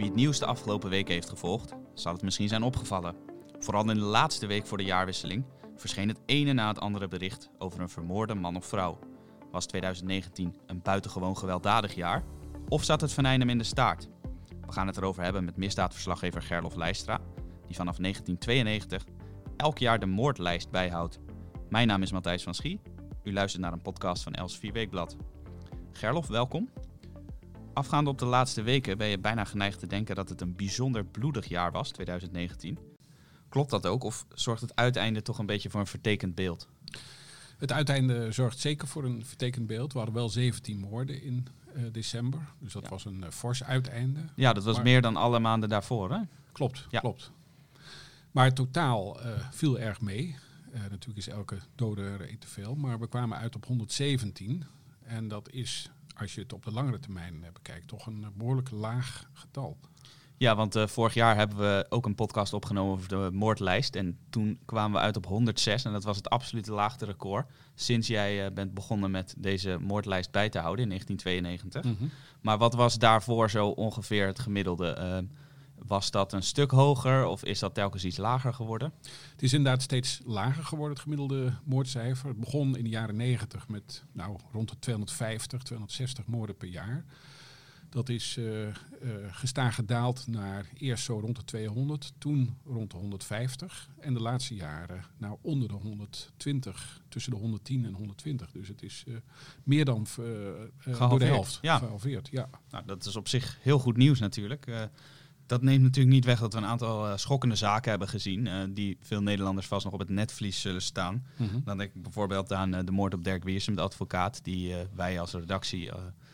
Wie het nieuws de afgelopen weken heeft gevolgd, zal het misschien zijn opgevallen. Vooral in de laatste week voor de jaarwisseling verscheen het ene na het andere bericht over een vermoorde man of vrouw. Was 2019 een buitengewoon gewelddadig jaar? Of zat het venijn hem in de staart? We gaan het erover hebben met misdaadverslaggever Gerlof Leistra, die vanaf 1992 elk jaar de moordlijst bijhoudt. Mijn naam is Matthijs van Schie. U luistert naar een podcast van Els 4 Weekblad. Gerlof, welkom. Afgaande op de laatste weken ben je bijna geneigd te denken dat het een bijzonder bloedig jaar was, 2019. Klopt dat ook of zorgt het uiteinde toch een beetje voor een vertekend beeld? Het uiteinde zorgt zeker voor een vertekend beeld. We hadden wel 17 moorden in uh, december, dus dat Ja. was een uh, fors uiteinde. Ja, dat was Maar- meer dan alle maanden daarvoor, hè? Klopt, Ja. klopt. Maar het totaal eh, viel erg mee. Eh, natuurlijk is elke dode er te veel, maar we kwamen uit op 117. En dat is, als je het op de langere termijn eh, bekijkt, toch een eh, behoorlijk laag getal. Ja, want eh, vorig jaar hebben we ook een podcast opgenomen over de moordlijst. En toen kwamen we uit op 106 en dat was het absolute laagste record. Sinds jij bent begonnen met deze moordlijst bij te houden in 1992. Maar wat was daarvoor zo ongeveer het gemiddelde? Eh, was dat een stuk hoger of is dat telkens iets lager geworden? Het is inderdaad steeds lager geworden, het gemiddelde moordcijfer. Het begon in de jaren 90 met nou, rond de 250, 260 moorden per jaar. Dat is eh, gestaag gedaald naar eerst zo rond de 200, toen rond de 150. En de laatste jaren nou onder de 120, tussen de 110 en 120. Dus het is eh, meer dan door de helft ja. gehalveerd. Ja. Nou, dat is op zich heel goed nieuws natuurlijk. Dat neemt natuurlijk niet weg dat we een aantal eh, schokkende zaken hebben gezien. eh, die veel Nederlanders vast nog op het netvlies zullen staan. Dan denk ik bijvoorbeeld aan eh, de moord op Dirk Wiersum, de advocaat, die wij als redactie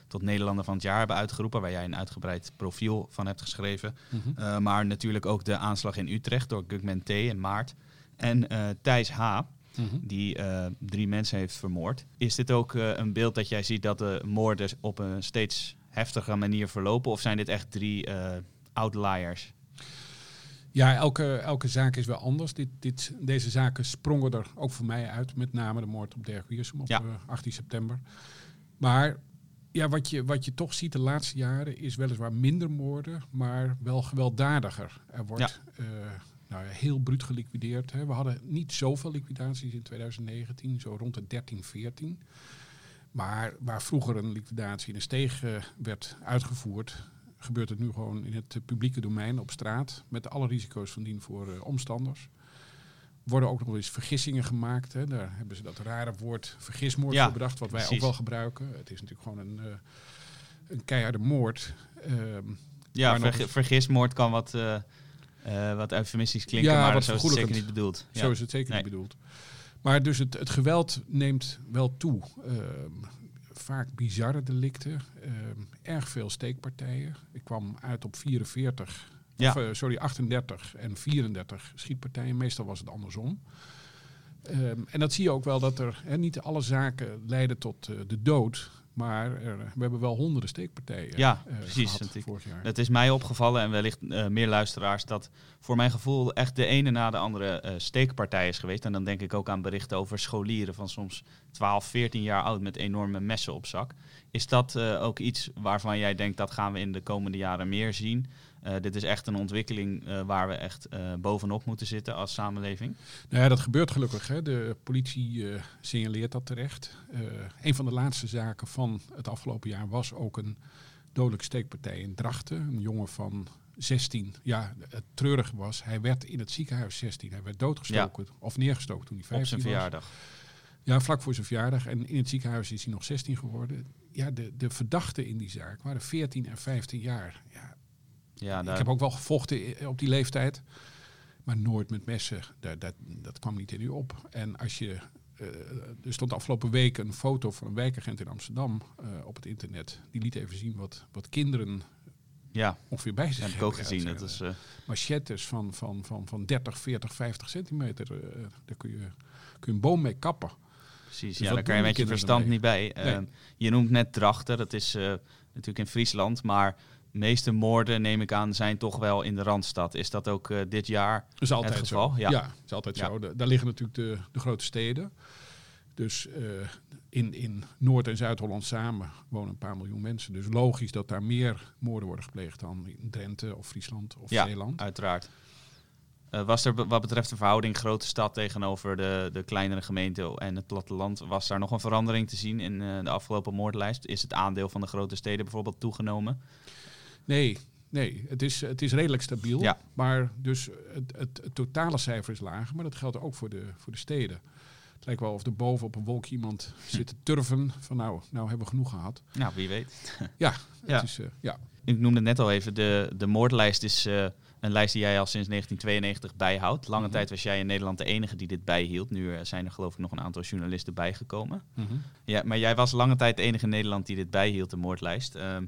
tot Nederlander van het jaar hebben uitgeroepen, waar jij een uitgebreid profiel van hebt geschreven. Mhm. Maar natuurlijk ook de aanslag in Utrecht door Gugman T. in maart. En Thijs H., Mhm. die drie mensen heeft vermoord. Is dit ook een beeld dat jij ziet dat de moorden op een steeds heftiger manier verlopen? Of zijn dit echt drie outliers? Ja, elke, elke zaak is wel anders. Dit, dit, deze zaken sprongen er ook voor mij uit. Met name de moord op Dirk Wiersum op Ja. eh, 18 september. Maar ja, wat, je, wat je toch ziet de laatste jaren is weliswaar minder moorden, maar wel gewelddadiger. Er wordt eh, nou ja, heel bruut geliquideerd. Hè. We hadden niet zoveel liquidaties in 2019, zo rond de 13, 14. Maar waar vroeger een liquidatie in een steeg eh, werd uitgevoerd, gebeurt het nu gewoon in het eh, publieke domein op straat. Met alle risico's van dien voor eh, omstanders. Worden ook nog wel eens vergissingen gemaakt. Hè. Daar hebben ze dat rare woord vergismoord Ja, voor bedacht, wat wij precies. ook wel gebruiken. Het is natuurlijk gewoon een, eh, een keiharde moord. Ehm, Ja, nog vergismoord kan wat, eh, wat eufemistisch klinken, Ja, maar wat zo is het zeker niet bedoeld. Ja. Zo is het zeker Nee. niet bedoeld. Maar dus het, het geweld neemt wel toe. Vaak bizarre delicten. Ehm, erg veel steekpartijen. Ik kwam uit op 44, Ja. of, eh, sorry, 38 en 34 schietpartijen. Meestal was het andersom. Ehm, en dat zie je ook wel dat er niet alle zaken leiden tot eh, de dood. Maar er, we hebben wel honderden steekpartijen Ja, eh, precies. ik-. Het is mij opgevallen en wellicht eh, meer luisteraars dat voor mijn gevoel echt de ene na de andere eh, steekpartij is geweest. En dan denk ik ook aan berichten over scholieren van soms 12, 14 jaar oud met enorme messen op zak. Is dat eh, ook iets waarvan jij denkt dat gaan we in de komende jaren meer zien? Eh, dit is echt een ontwikkeling eh, waar we echt bovenop moeten zitten als samenleving. Nou ja, dat gebeurt gelukkig. Hè. De politie signaleert dat terecht. Een van de laatste zaken van het afgelopen jaar was ook een dodelijke steekpartij in Drachten. Een jongen van 16. Ja, het treurige was, hij werd in het ziekenhuis 16. Hij werd doodgestoken of neergestoken toen hij 15 Op zijn was. verjaardag. Ja, vlak voor zijn verjaardag. En in het ziekenhuis is hij nog 16 geworden. Ja, de, de verdachten in die zaak waren 14 en 15 jaar. Ja, Ja, ik daar, heb ook wel gevochten i- op die leeftijd. Maar nooit met messen. Dat, dat, dat kwam niet in u op. En als je. eh, er stond afgelopen week een foto van een wijkagent in Amsterdam eh, op het internet. Die liet even zien wat, wat kinderen ja, ongeveer bij zich dat heb ik ook gezien. Dat is, eh, eh, machettes van, van, van, van 30, 40, 50 centimeter. eh, daar kun je, kun je een boom mee kappen. Precies, Dus ja, daar kan je met je verstand niet bij. Nee. Ehm, je noemt net Drachten, dat is eh, natuurlijk in Friesland, maar de meeste moorden, neem ik aan, zijn toch wel in de Randstad. Is dat ook eh, dit jaar? Is altijd Het geval, zo. ja. Is altijd Ja. zo. Da- Daar liggen natuurlijk de, de grote steden. Dus eh, in, in Noord- en Zuid-Holland samen wonen een paar miljoen mensen. Dus logisch dat daar meer moorden worden gepleegd dan in Drenthe of Friesland of Ja, Zeeland. uiteraard. Eh, was er wat betreft de verhouding grote stad tegenover de, de kleinere gemeente en het platteland, was daar nog een verandering te zien in eh, de afgelopen moordlijst? Is het aandeel van de grote steden bijvoorbeeld toegenomen? Nee, nee het, is, het is redelijk stabiel. Ja. Maar dus het, het, het totale cijfer is lager, maar dat geldt ook voor de, voor de steden. Het lijkt wel of er boven op een wolk iemand zit te turven van nou, nou hebben we genoeg gehad. Nou, wie weet. Ja, Ja. Het is, eh, ja. Ik noemde het net al even, de, de moordlijst is een lijst die jij al sinds 1992 bijhoudt. Lange Mhm. tijd was jij in Nederland de enige die dit bijhield. Nu eh, zijn er geloof ik nog een aantal journalisten bijgekomen. Ja, maar jij was lange tijd de enige in Nederland die dit bijhield, de moordlijst. Ehm,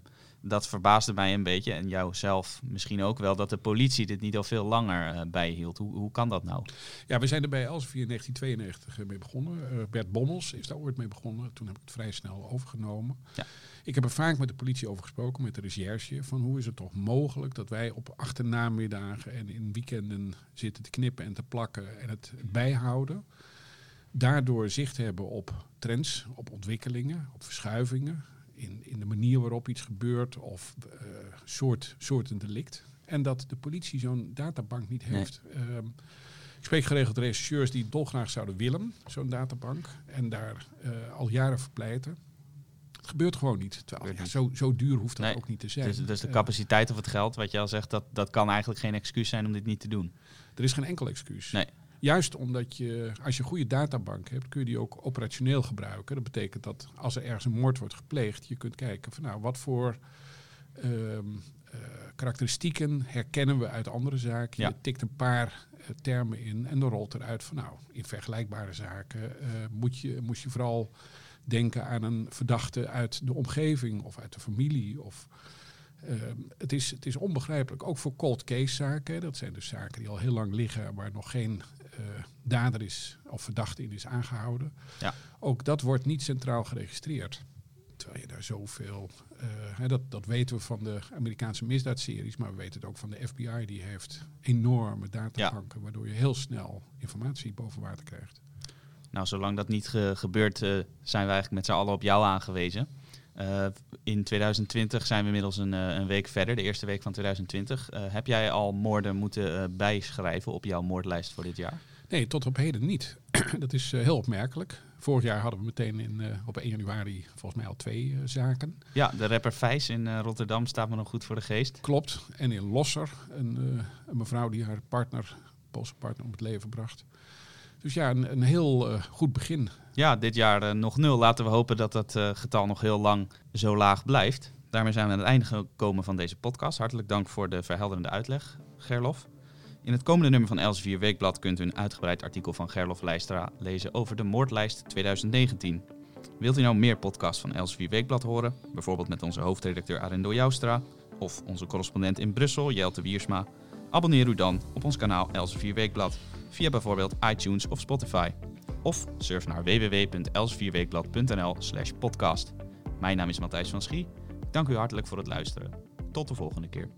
dat verbaasde mij een beetje en jou zelf misschien ook wel, dat de politie dit niet al veel langer eh, bijhield. Hoe, hoe kan dat nou? Ja, we zijn er bij Elsevier in 1992 mee begonnen. Eh, Bert Bommels is daar ooit mee begonnen. Toen heb ik het vrij snel overgenomen. Ja. Ik heb er vaak met de politie over gesproken, met de recherche. Van hoe is het toch mogelijk dat wij op achternamiddagen en in weekenden zitten te knippen en te plakken en het bijhouden. Daardoor zicht hebben op trends, op ontwikkelingen, op verschuivingen. In, in manier waarop iets gebeurt of eh soort, soorten delict. En dat de politie zo'n databank niet Nee. heeft. Ehm, ik spreek geregeld rechercheurs die dolgraag zouden willen, zo'n databank. En daar eh, al jaren verpleiten. Het gebeurt gewoon niet. Terwijl, ja, zo, zo duur hoeft dat Nee, ook niet te zijn. Dus, dus de Eh, capaciteit of het geld, wat je al zegt, dat, dat kan eigenlijk geen excuus zijn om dit niet te doen. er is geen enkel excuus. Nee. Juist omdat je, als je een goede databank hebt, kun je die ook operationeel gebruiken. Dat betekent dat als er ergens een moord wordt gepleegd, je kunt kijken van nou, wat voor ehm, eh, karakteristieken herkennen we uit andere zaken. Ja. Je tikt een paar eh, termen in en dan rolt eruit van nou, in vergelijkbare zaken eh, moet, je, moet je vooral denken aan een verdachte uit de omgeving of uit de familie. Of, ehm, het, is, het is onbegrijpelijk, ook voor cold case zaken. Dat zijn dus zaken die al heel lang liggen, waar nog geen eh, dader is of verdachte in is aangehouden. Ja. Ook dat wordt niet centraal geregistreerd. Terwijl je daar zoveel. hè, dat, dat weten we van de Amerikaanse misdaadseries, maar we weten het ook van de FBI. Die heeft enorme databanken, waardoor je heel snel informatie boven water krijgt. Nou, zolang dat niet ge- gebeurt, eh, zijn we eigenlijk met z'n allen op jou aangewezen. Eh, in 2020 zijn we inmiddels een, eh, een week verder, de eerste week van 2020. Eh, heb jij al moorden moeten bijschrijven op jouw moordlijst voor dit jaar? Nee, tot op heden niet. dat is heel opmerkelijk. Vorig jaar hadden we meteen in, op 1 januari volgens mij al twee zaken. Ja, de rapper Vijs in Rotterdam staat me nog goed voor de geest. Klopt. En in Losser, een, een mevrouw die haar partner, Poolse partner, om het leven bracht. Dus ja, een, heel eh, goed begin. Ja, dit jaar eh, nog nul. Laten we hopen dat dat eh, getal nog heel lang zo laag blijft. Daarmee zijn we aan het einde gekomen van deze podcast. Hartelijk dank voor de verhelderende uitleg, Gerlof. In het komende nummer van Elsevier Weekblad kunt u een uitgebreid artikel van Gerlof Lijstra lezen over de moordlijst 2019. Wilt u nou meer podcasts van Elsevier Weekblad horen? Bijvoorbeeld met onze hoofdredacteur Arendo Joustra of onze correspondent in Brussel, Jelte Wiersma? Abonneer u dan op ons kanaal Elsevier Weekblad via bijvoorbeeld iTunes of Spotify. Of surf naar www.elsevierweekblad.nl slash podcast. Mijn naam is Matthijs van Schie. Dank u hartelijk voor het luisteren. Tot de volgende keer.